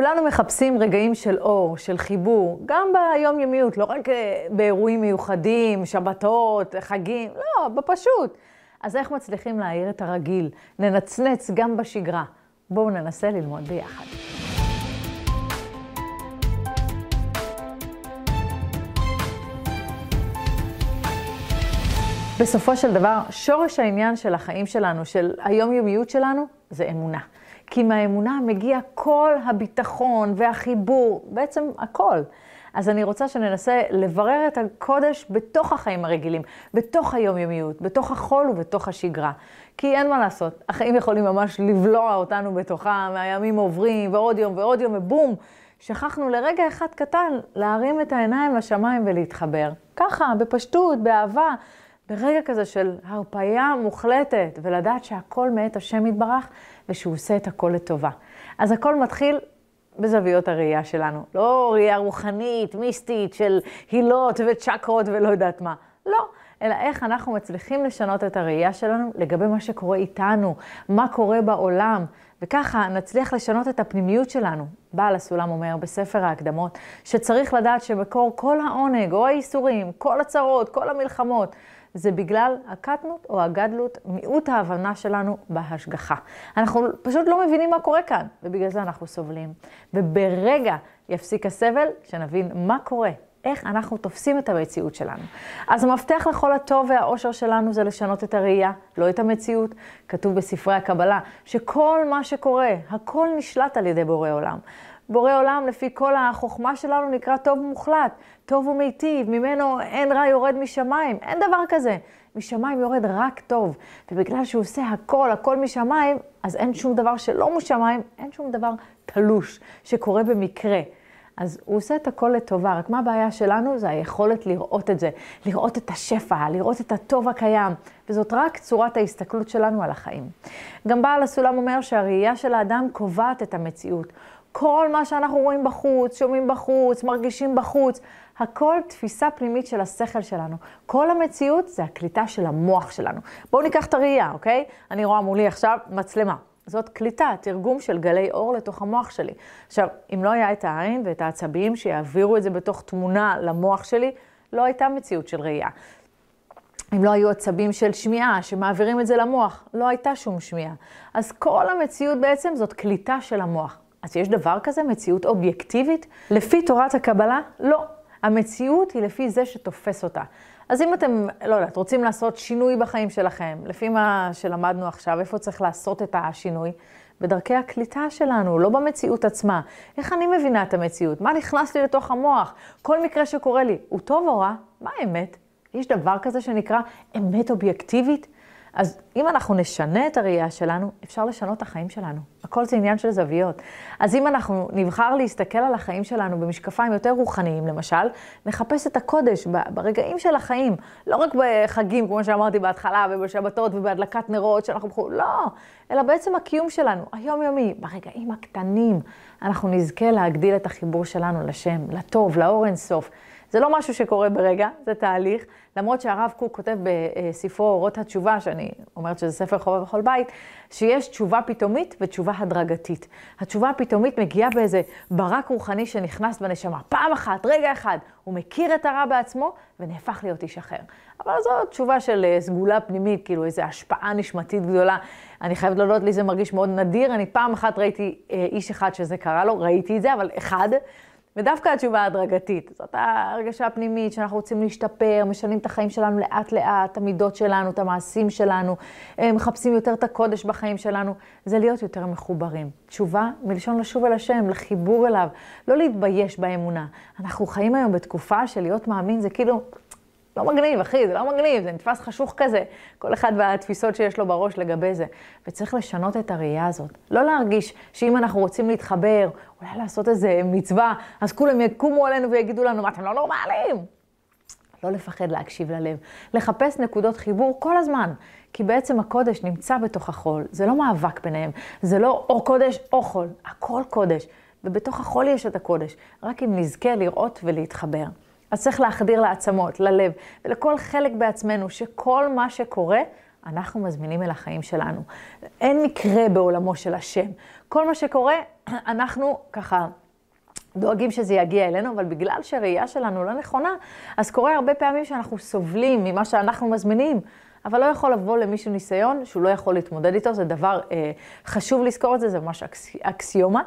כולנו מחפשים רגעים של אור, של חיבור, גם ביומיומיות, לא רק אה, באירועים מיוחדים, שבתות, חגים, לא, בפשוט. אז איך מצליחים להעיר את הרגיל, לנצנץ גם בשגרה? בואו ננסה ללמוד ביחד. בסופו של דבר, שורש העניין של החיים שלנו, של היומיומיות שלנו, זה אמונה. כי מהאמונה מגיע כל הביטחון והחיבור, בעצם הכל. אז אני רוצה שננסה לברר את הקודש בתוך החיים הרגילים, בתוך היומיומיות, בתוך החול ובתוך השגרה. כי אין מה לעשות, החיים יכולים ממש לבלוע אותנו בתוכם, הימים עוברים, ועוד יום ועוד יום, ובום, שכחנו לרגע אחד קטן להרים את העיניים לשמיים ולהתחבר. ככה, בפשטות, באהבה. ברגע כזה של הרפאיה מוחלטת, ולדעת שהכל מאת השם יתברך, ושהוא עושה את הכל לטובה. אז הכל מתחיל בזוויות הראייה שלנו. לא ראייה רוחנית, מיסטית, של הילות וצ'קרות ולא יודעת מה. לא. אלא איך אנחנו מצליחים לשנות את הראייה שלנו לגבי מה שקורה איתנו, מה קורה בעולם, וככה נצליח לשנות את הפנימיות שלנו. בעל הסולם אומר בספר ההקדמות, שצריך לדעת שמקור כל העונג או האיסורים, כל הצרות, כל המלחמות, זה בגלל הקטנות או הגדלות, מיעוט ההבנה שלנו בהשגחה. אנחנו פשוט לא מבינים מה קורה כאן, ובגלל זה אנחנו סובלים. וברגע יפסיק הסבל, שנבין מה קורה, איך אנחנו תופסים את המציאות שלנו. אז המפתח לכל הטוב והאושר שלנו זה לשנות את הראייה, לא את המציאות. כתוב בספרי הקבלה שכל מה שקורה, הכל נשלט על ידי בורא עולם. בורא עולם, לפי כל החוכמה שלנו, נקרא טוב מוחלט, טוב ומיטיב, ממנו אין רע יורד משמיים, אין דבר כזה. משמיים יורד רק טוב, ובגלל שהוא עושה הכל, הכל משמיים, אז אין שום דבר שלא משמיים, אין שום דבר תלוש שקורה במקרה. אז הוא עושה את הכל לטובה, רק מה הבעיה שלנו? זה היכולת לראות את זה, לראות את השפע, לראות את הטוב הקיים, וזאת רק צורת ההסתכלות שלנו על החיים. גם בעל הסולם אומר שהראייה של האדם קובעת את המציאות. כל מה שאנחנו רואים בחוץ, שומעים בחוץ, מרגישים בחוץ, הכל תפיסה פנימית של השכל שלנו. כל המציאות זה הקליטה של המוח שלנו. בואו ניקח את הראייה, אוקיי? אני רואה מולי עכשיו מצלמה. זאת קליטה, תרגום של גלי אור לתוך המוח שלי. עכשיו, אם לא היה את העין ואת העצבים שיעבירו את זה בתוך תמונה למוח שלי, לא הייתה מציאות של ראייה. אם לא היו עצבים של שמיעה שמעבירים את זה למוח, לא הייתה שום שמיעה. אז כל המציאות בעצם זאת קליטה של המוח. אז יש דבר כזה, מציאות אובייקטיבית? לפי תורת הקבלה, לא. המציאות היא לפי זה שתופס אותה. אז אם אתם, לא יודעת, רוצים לעשות שינוי בחיים שלכם, לפי מה שלמדנו עכשיו, איפה צריך לעשות את השינוי? בדרכי הקליטה שלנו, לא במציאות עצמה. איך אני מבינה את המציאות? מה נכנס לי לתוך המוח? כל מקרה שקורה לי, הוא טוב או רע? מה האמת? יש דבר כזה שנקרא אמת אובייקטיבית? אז אם אנחנו נשנה את הראייה שלנו, אפשר לשנות את החיים שלנו. הכל זה עניין של זוויות. אז אם אנחנו נבחר להסתכל על החיים שלנו במשקפיים יותר רוחניים, למשל, נחפש את הקודש ברגעים של החיים, לא רק בחגים, כמו שאמרתי בהתחלה, ובשבתות ובהדלקת נרות שאנחנו בחו"ל, לא, אלא בעצם הקיום שלנו, היומיומי, ברגעים הקטנים, אנחנו נזכה להגדיל את החיבור שלנו לשם, לטוב, לאור אינסוף. זה לא משהו שקורה ברגע, זה תהליך. למרות שהרב קוק כותב בספרו אורות התשובה, שאני אומרת שזה ספר חובה בכל בית, שיש תשובה פתאומית ותשובה הדרגתית. התשובה הפתאומית מגיעה באיזה ברק רוחני שנכנס בנשמה. פעם אחת, רגע אחד, הוא מכיר את הרע בעצמו ונהפך להיות איש אחר. אבל זו תשובה של אה, סגולה פנימית, כאילו איזו השפעה נשמתית גדולה. אני חייבת להודות לי, זה מרגיש מאוד נדיר. אני פעם אחת ראיתי אה, איש אחד שזה קרה לו, ראיתי את זה, אבל אחד. ודווקא התשובה ההדרגתית, זאת ההרגשה הפנימית שאנחנו רוצים להשתפר, משנים את החיים שלנו לאט-לאט, את המידות שלנו, את המעשים שלנו, אה, מחפשים יותר את הקודש בחיים שלנו, זה להיות יותר מחוברים. תשובה מלשון לשוב אל השם, לחיבור אליו, לא להתבייש באמונה. אנחנו חיים היום בתקופה של להיות מאמין, זה כאילו לא מגניב, אחי, זה לא מגניב, זה נתפס חשוך כזה. כל אחד והתפיסות שיש לו בראש לגבי זה. וצריך לשנות את הראייה הזאת. לא להרגיש שאם אנחנו רוצים להתחבר, אולי לעשות איזה מצווה, אז כולם יקומו עלינו ויגידו לנו, מה, אתם לא נורמלים? לא לפחד להקשיב ללב, לחפש נקודות חיבור כל הזמן, כי בעצם הקודש נמצא בתוך החול, זה לא מאבק ביניהם, זה לא או קודש או חול, הכל קודש, ובתוך החול יש את הקודש, רק אם נזכה לראות ולהתחבר. אז צריך להחדיר לעצמות, ללב ולכל חלק בעצמנו, שכל מה שקורה, אנחנו מזמינים אל החיים שלנו. אין מקרה בעולמו של השם. כל מה שקורה, אנחנו ככה דואגים שזה יגיע אלינו, אבל בגלל שהראייה שלנו לא נכונה, אז קורה הרבה פעמים שאנחנו סובלים ממה שאנחנו מזמינים. אבל לא יכול לבוא למישהו ניסיון שהוא לא יכול להתמודד איתו, זה דבר אה, חשוב לזכור את זה, זה ממש אקס, אקסיומה.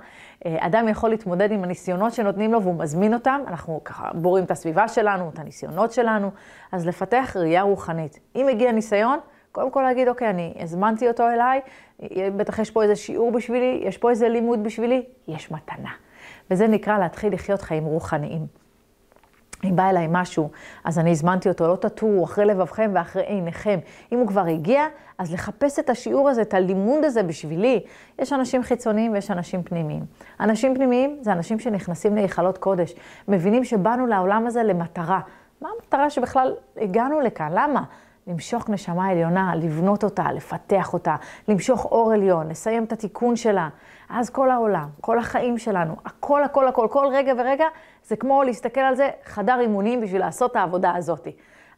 אה, אדם יכול להתמודד עם הניסיונות שנותנים לו והוא מזמין אותם, אנחנו ככה בורים את הסביבה שלנו, את הניסיונות שלנו, אז לפתח ראייה רוחנית. אם הגיע ניסיון, קודם כל להגיד, אוקיי, אני הזמנתי אותו אליי, בטח יש פה איזה שיעור בשבילי, יש פה איזה לימוד בשבילי, יש מתנה. וזה נקרא להתחיל לחיות חיים רוחניים. אם בא אליי משהו, אז אני הזמנתי אותו, לא תטורו אחרי לבבכם ואחרי עיניכם. אם הוא כבר הגיע, אז לחפש את השיעור הזה, את הלימוד הזה בשבילי. יש אנשים חיצוניים ויש אנשים פנימיים. אנשים פנימיים זה אנשים שנכנסים להיכלות קודש, מבינים שבאנו לעולם הזה למטרה. מה המטרה שבכלל הגענו לכאן? למה? למשוך נשמה עליונה, לבנות אותה, לפתח אותה, למשוך אור עליון, לסיים את התיקון שלה. אז כל העולם, כל החיים שלנו, הכל, הכל, הכל, כל רגע ורגע, זה כמו להסתכל על זה חדר אימונים בשביל לעשות את העבודה הזאת.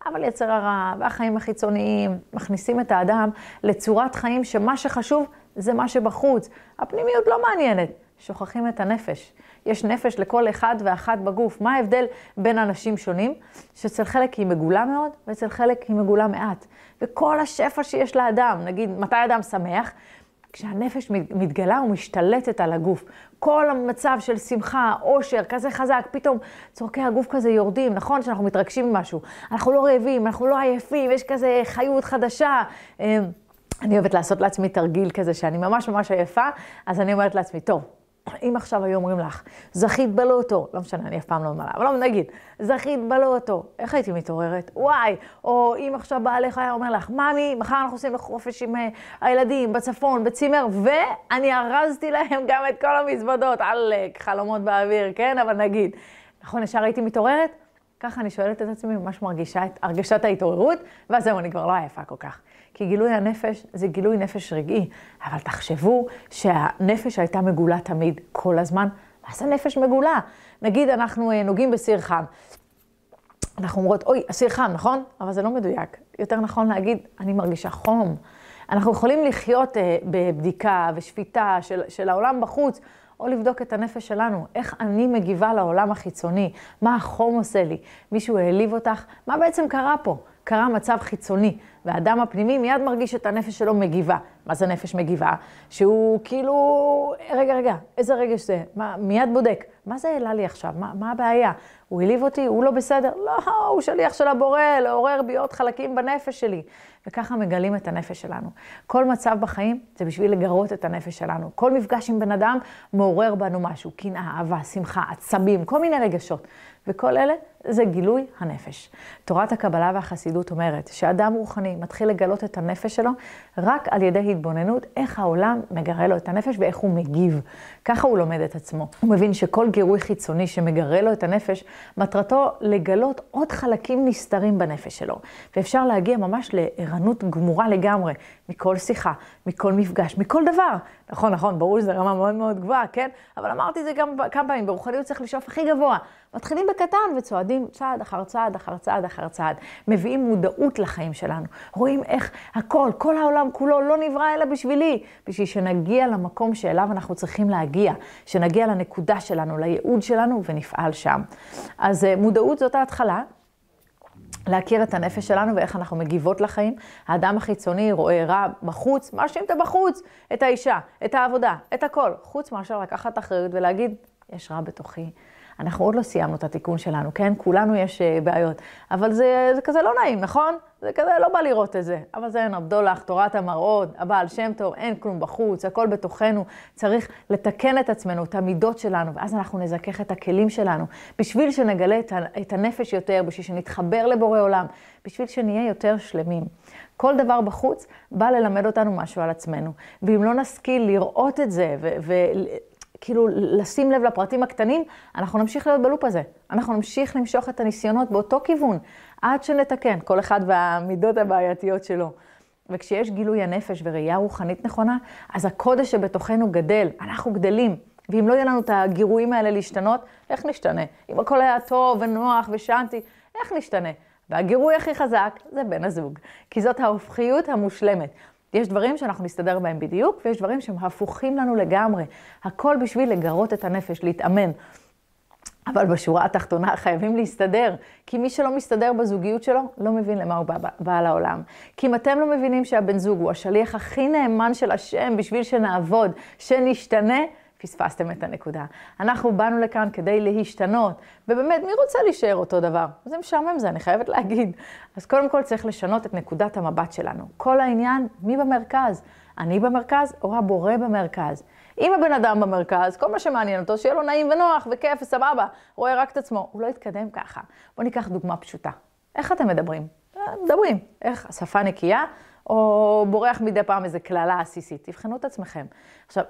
אבל יצר הרע והחיים החיצוניים מכניסים את האדם לצורת חיים שמה שחשוב זה מה שבחוץ. הפנימיות לא מעניינת, שוכחים את הנפש. יש נפש לכל אחד ואחת בגוף. מה ההבדל בין אנשים שונים? שאצל חלק היא מגולה מאוד, ואצל חלק היא מגולה מעט. וכל השפע שיש לאדם, נגיד, מתי אדם שמח? כשהנפש מתגלה ומשתלטת על הגוף. כל המצב של שמחה, עושר, כזה חזק, פתאום צורכי הגוף כזה יורדים, נכון? שאנחנו מתרגשים ממשהו. אנחנו לא רעבים, אנחנו לא עייפים, יש כזה חיות חדשה. אמ, אני אוהבת לעשות לעצמי תרגיל כזה שאני ממש ממש עייפה, אז אני אומרת לעצמי, טוב, אם עכשיו היו אומרים לך, זכית בלוטו, לא משנה, אני אף פעם לא אומרת, אבל לא נגיד, זכית בלוטו, איך הייתי מתעוררת? וואי, או אם עכשיו בעלך היה אומר לך, ממי, מחר אנחנו עושים חופש עם uh, הילדים בצפון, בצימר, ואני ארזתי להם גם את כל המזוודות, עלק, חלומות באוויר, כן? אבל נגיד, נכון, ישר הייתי מתעוררת? ככה אני שואלת את עצמי, ממש מרגישה את הרגשת ההתעוררות, ואז זהו, אני כבר לא עייפה כל כך. כי גילוי הנפש זה גילוי נפש רגעי, אבל תחשבו שהנפש הייתה מגולה תמיד, כל הזמן. מה זה נפש מגולה? נגיד אנחנו אה, נוגעים בסיר חם. אנחנו אומרות, אוי, הסיר חם, נכון? אבל זה לא מדויק. יותר נכון להגיד, אני מרגישה חום. אנחנו יכולים לחיות אה, בבדיקה ושפיטה של, של העולם בחוץ, או לבדוק את הנפש שלנו, איך אני מגיבה לעולם החיצוני, מה החום עושה לי, מישהו העליב אותך, מה בעצם קרה פה? קרה מצב חיצוני, והאדם הפנימי מיד מרגיש את הנפש שלו מגיבה. מה זה נפש מגיבה? שהוא כאילו, רגע, רגע, איזה רגש זה? מה, מיד בודק. מה זה העלה לי עכשיו? מה, מה הבעיה? הוא העליב אותי? הוא לא בסדר? לא, הוא שליח של הבורא, לעורר בי עוד חלקים בנפש שלי. וככה מגלים את הנפש שלנו. כל מצב בחיים זה בשביל לגרות את הנפש שלנו. כל מפגש עם בן אדם מעורר בנו משהו, קנאה, אהבה, שמחה, עצבים, כל מיני רגשות. וכל אלה זה גילוי הנפש. תורת הקבלה והחסידות אומרת שאדם רוחני מתחיל לגלות את הנפש שלו רק על ידי התבוננות איך העולם מגרה לו את הנפש ואיך הוא מגיב. ככה הוא לומד את עצמו. הוא מבין שכל גירוי חיצוני שמגרה לו את הנפש, מטרתו לגלות עוד חלקים נסתרים בנפש שלו. ואפשר להגיע ממש לערנות גמורה לגמרי, מכל שיחה, מכל מפגש, מכל דבר. נכון, נכון, ברור שזו רמה מאוד מאוד גבוהה, כן? אבל אמרתי זה גם כמה פעמים, ברוחניות צריך לשאוף הכי גבוה. מתחילים בקטן וצועדים צעד אחר צעד אחר צעד אחר צעד. מביאים מודעות לחיים שלנו. רואים איך הכל, כל העולם כולו לא נברא אלא בשבילי, בשביל שנגיע למקום שאליו אנחנו צריכים להגיע, שנגיע לנקודה שלנו, לייעוד שלנו ונפעל שם. אז אה, מודעות זאת ההתחלה. להכיר את הנפש שלנו ואיך אנחנו מגיבות לחיים. האדם החיצוני רואה רע בחוץ, מאשים את הבחוץ, את האישה, את העבודה, את הכל, חוץ מאשר לקחת אחריות ולהגיד, יש רע בתוכי. אנחנו עוד לא סיימנו את התיקון שלנו, כן? כולנו יש uh, בעיות. אבל זה, זה כזה לא נעים, נכון? זה כזה לא בא לראות את זה. אבל זה אין הבדולח, תורת המראות, הבעל שם טוב, אין כלום בחוץ, הכל בתוכנו. צריך לתקן את עצמנו, את המידות שלנו, ואז אנחנו נזכך את הכלים שלנו, בשביל שנגלה את, הנפש יותר, בשביל שנתחבר לבורא עולם, בשביל שנהיה יותר שלמים. כל דבר בחוץ בא ללמד אותנו משהו על עצמנו. ואם לא נשכיל לראות את זה כאילו לשים לב לפרטים הקטנים, אנחנו נמשיך להיות בלופ הזה. אנחנו נמשיך למשוך את הניסיונות באותו כיוון, עד שנתקן, כל אחד והמידות הבעייתיות שלו. וכשיש גילוי הנפש וראייה רוחנית נכונה, אז הקודש שבתוכנו גדל, אנחנו גדלים. ואם לא יהיה לנו את הגירויים האלה להשתנות, איך נשתנה? אם הכל היה טוב ונוח ושנתי, איך נשתנה? והגירוי הכי חזק זה בן הזוג, כי זאת ההופכיות המושלמת. יש דברים שאנחנו נסתדר בהם בדיוק, ויש דברים שהם הפוכים לנו לגמרי. הכל בשביל לגרות את הנפש, להתאמן. אבל בשורה התחתונה חייבים להסתדר, כי מי שלא מסתדר בזוגיות שלו, לא מבין למה הוא בא, בא לעולם. כי אם אתם לא מבינים שהבן זוג הוא השליח הכי נאמן של השם בשביל שנעבוד, שנשתנה, פספסתם את הנקודה. אנחנו באנו לכאן כדי להשתנות, ובאמת, מי רוצה להישאר אותו דבר? זה משעמם זה, אני חייבת להגיד. אז קודם כל צריך לשנות את נקודת המבט שלנו. כל העניין, מי במרכז? אני במרכז או הבורא במרכז? אם הבן אדם במרכז, כל מה שמעניין אותו, שיהיה לו נעים ונוח וכיף וסבבה, רואה רק את עצמו, הוא לא יתקדם ככה. בואו ניקח דוגמה פשוטה. איך אתם מדברים? מדברים. איך? שפה נקייה, או בורח מדי פעם איזה קללה עסיסית. תבחנו את עצמכם. עכשיו,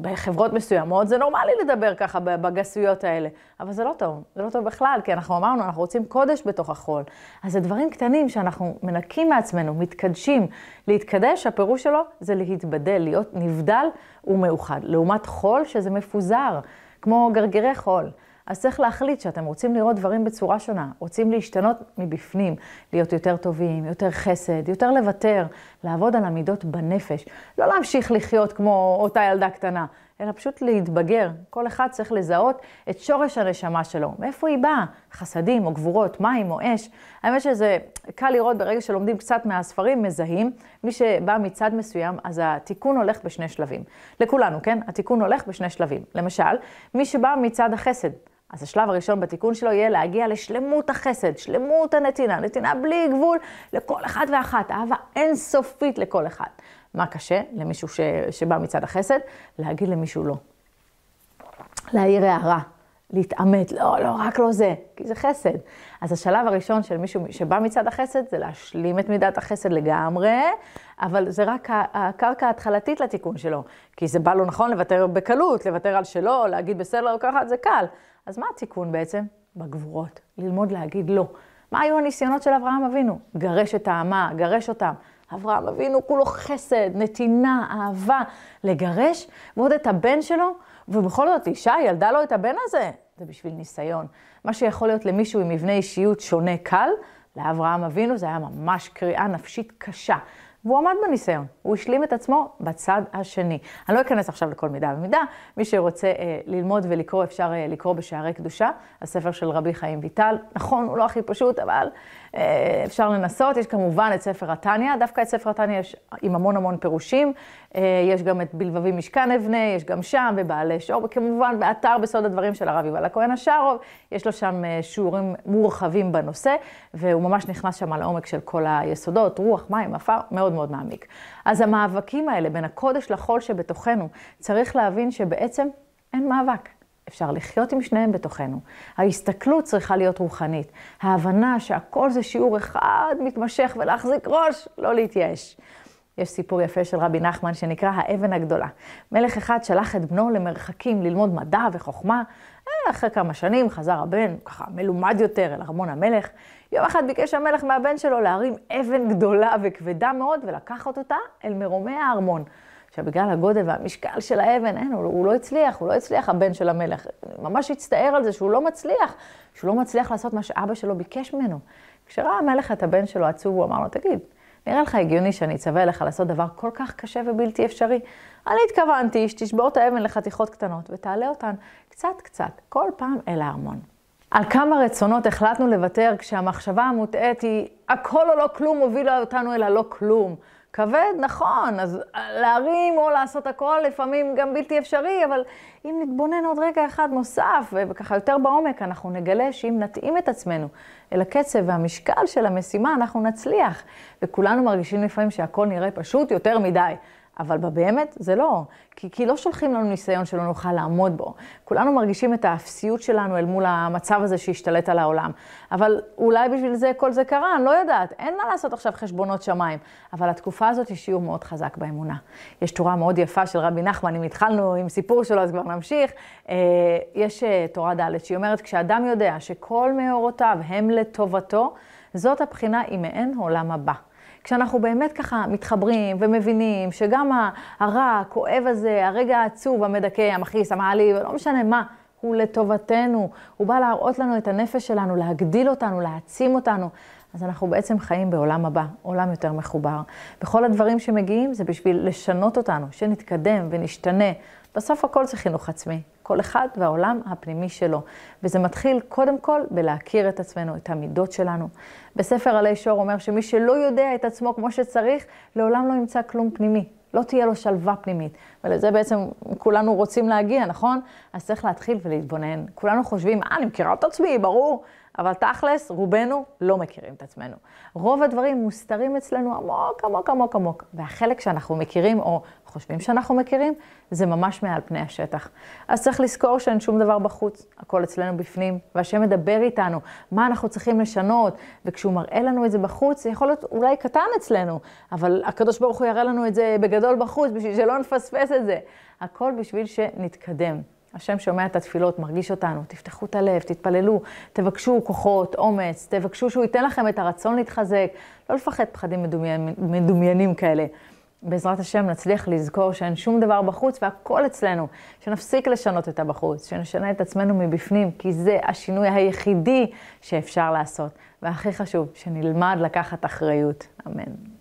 בחברות מסוימות זה נורמלי לדבר ככה בגסויות האלה, אבל זה לא טוב, זה לא טוב בכלל, כי אנחנו אמרנו, אנחנו רוצים קודש בתוך החול. אז זה דברים קטנים שאנחנו מנקים מעצמנו, מתקדשים. להתקדש, הפירוש שלו זה להתבדל, להיות נבדל ומאוחד. לעומת חול שזה מפוזר, כמו גרגירי חול. אז צריך להחליט שאתם רוצים לראות דברים בצורה שונה, רוצים להשתנות מבפנים, להיות יותר טובים, יותר חסד, יותר לוותר, לעבוד על המידות בנפש. לא להמשיך לחיות כמו אותה ילדה קטנה, אלא פשוט להתבגר. כל אחד צריך לזהות את שורש הנשמה שלו. מאיפה היא באה? חסדים או גבורות, מים או אש. האמת שזה קל לראות ברגע שלומדים קצת מהספרים, מזהים. מי שבא מצד מסוים, אז התיקון הולך בשני שלבים. לכולנו, כן? התיקון הולך בשני שלבים. למשל, מי שבא מצד החסד. אז השלב הראשון בתיקון שלו יהיה להגיע לשלמות החסד, שלמות הנתינה, נתינה בלי גבול לכל אחד ואחת, אהבה אינסופית לכל אחד. מה קשה למישהו ש, שבא מצד החסד? להגיד למישהו לא. להעיר הערה, להתעמת, לא, לא, רק לא זה, כי זה חסד. אז השלב הראשון של מישהו שבא מצד החסד זה להשלים את מידת החסד לגמרי, אבל זה רק הקרקע ההתחלתית לתיקון שלו. כי זה בא לו נכון לוותר בקלות, לוותר על שלו, להגיד בסדר או ככה, זה קל. אז מה התיקון בעצם? בגבורות, ללמוד להגיד לא. מה היו הניסיונות של אברהם אבינו? גרש את האמה, גרש אותם. אברהם אבינו כולו חסד, נתינה, אהבה, לגרש, ועוד את הבן שלו, ובכל זאת אישה ילדה לו את הבן הזה. זה בשביל ניסיון. מה שיכול להיות למישהו עם מבנה אישיות שונה קל, לאברהם אבינו זה היה ממש קריאה נפשית קשה. והוא עמד בניסיון, הוא השלים את עצמו בצד השני. אני לא אכנס עכשיו לכל מידה ומידה, מי שרוצה אה, ללמוד ולקרוא, אפשר אה, לקרוא בשערי קדושה, הספר של רבי חיים ויטל. נכון, הוא לא הכי פשוט, אבל אפשר לנסות. יש כמובן את ספר התניא, דווקא את ספר התניא יש עם המון המון פירושים. אה, יש גם את בלבבי משכן אבנה, יש גם שם, ובעלי שור, וכמובן באתר בסוד הדברים של הרב יובל הכהן השארוב, יש לו שם אה, שיעורים מורחבים בנושא, והוא ממש נכנס שם לעומק של כל היסודות, רוח, מים, עפר, מאוד מאוד מעמיק. אז המאבקים האלה בין הקודש לחול שבתוכנו, צריך להבין שבעצם אין מאבק. אפשר לחיות עם שניהם בתוכנו. ההסתכלות צריכה להיות רוחנית. ההבנה שהכל זה שיעור אחד מתמשך ולהחזיק ראש, לא להתייאש. יש סיפור יפה של רבי נחמן שנקרא האבן הגדולה. מלך אחד שלח את בנו למרחקים ללמוד מדע וחוכמה. אה, אחרי כמה שנים חזר הבן, ככה מלומד יותר, אל ארמון המלך. יום אחד ביקש המלך מהבן שלו להרים אבן גדולה וכבדה מאוד ולקחת אותה אל מרומי הארמון. עכשיו, בגלל הגודל והמשקל של האבן, אין, הוא, הוא לא הצליח, הוא לא הצליח, הבן של המלך. ממש הצטער על זה שהוא לא מצליח, שהוא לא מצליח לעשות מה שאבא שלו ביקש ממנו. כשראה המלך את הבן שלו עצוב, הוא אמר לו, תגיד, נראה לך הגיוני שאני אצווה לך לעשות דבר כל כך קשה ובלתי אפשרי? אני התכוונתי שתשבור את האבן לחתיכות קטנות ותעלה אותן קצת קצת, כל פעם אל הארמון. על כמה רצונות החלטנו לוותר כשהמחשבה המוטעית היא הכל או לא כלום הובילה אותנו אל הלא כלום. כבד, נכון, אז להרים או לעשות הכל לפעמים גם בלתי אפשרי, אבל אם נתבונן עוד רגע אחד נוסף, וככה יותר בעומק, אנחנו נגלה שאם נתאים את עצמנו אל הקצב והמשקל של המשימה, אנחנו נצליח. וכולנו מרגישים לפעמים שהכל נראה פשוט יותר מדי. אבל באמת זה לא, כי, כי לא שולחים לנו ניסיון שלא נוכל לעמוד בו. כולנו מרגישים את האפסיות שלנו אל מול המצב הזה שהשתלט על העולם. אבל אולי בשביל זה כל זה קרה, אני לא יודעת, אין מה לעשות עכשיו חשבונות שמיים. אבל התקופה הזאת היא שיעור מאוד חזק באמונה. יש תורה מאוד יפה של רבי נחמן, אם התחלנו עם סיפור שלו אז כבר נמשיך. אה, יש אה, תורה ד' שהיא אומרת, כשאדם יודע שכל מאורותיו הם לטובתו, זאת הבחינה היא מעין עולם הבא. כשאנחנו באמת ככה מתחברים ומבינים שגם הרע, הכואב הזה, הרגע העצוב, המדכא, המכעיס, המעליב, לא משנה מה, הוא לטובתנו. הוא בא להראות לנו את הנפש שלנו, להגדיל אותנו, להעצים אותנו. אז אנחנו בעצם חיים בעולם הבא, עולם יותר מחובר. וכל הדברים שמגיעים זה בשביל לשנות אותנו, שנתקדם ונשתנה. בסוף הכל זה חינוך עצמי, כל אחד והעולם הפנימי שלו. וזה מתחיל קודם כל בלהכיר את עצמנו, את המידות שלנו. בספר עלי שור אומר שמי שלא יודע את עצמו כמו שצריך, לעולם לא ימצא כלום פנימי. לא תהיה לו שלווה פנימית. ולזה בעצם כולנו רוצים להגיע, נכון? אז צריך להתחיל ולהתבונן. כולנו חושבים, אה, אני מכירה את עצמי, ברור. אבל תכלס, רובנו לא מכירים את עצמנו. רוב הדברים מוסתרים אצלנו עמוק, עמוק, עמוק, עמוק. והחלק שאנחנו מכירים, או חושבים שאנחנו מכירים, זה ממש מעל פני השטח. אז צריך לזכור שאין שום דבר בחוץ, הכל אצלנו בפנים, והשם מדבר איתנו, מה אנחנו צריכים לשנות, וכשהוא מראה לנו את זה בחוץ, זה יכול להיות אולי קטן אצלנו, אבל הקדוש ברוך הוא יראה לנו את זה בגדול בחוץ, בשביל שלא נפספס את זה. הכל בשביל שנתקדם. השם שומע את התפילות, מרגיש אותנו, תפתחו את הלב, תתפללו, תבקשו כוחות, אומץ, תבקשו שהוא ייתן לכם את הרצון להתחזק, לא לפחד פחדים מדומיינים, מדומיינים כאלה. בעזרת השם נצליח לזכור שאין שום דבר בחוץ והכל אצלנו, שנפסיק לשנות את הבחוץ, שנשנה את עצמנו מבפנים, כי זה השינוי היחידי שאפשר לעשות. והכי חשוב, שנלמד לקחת אחריות. אמן.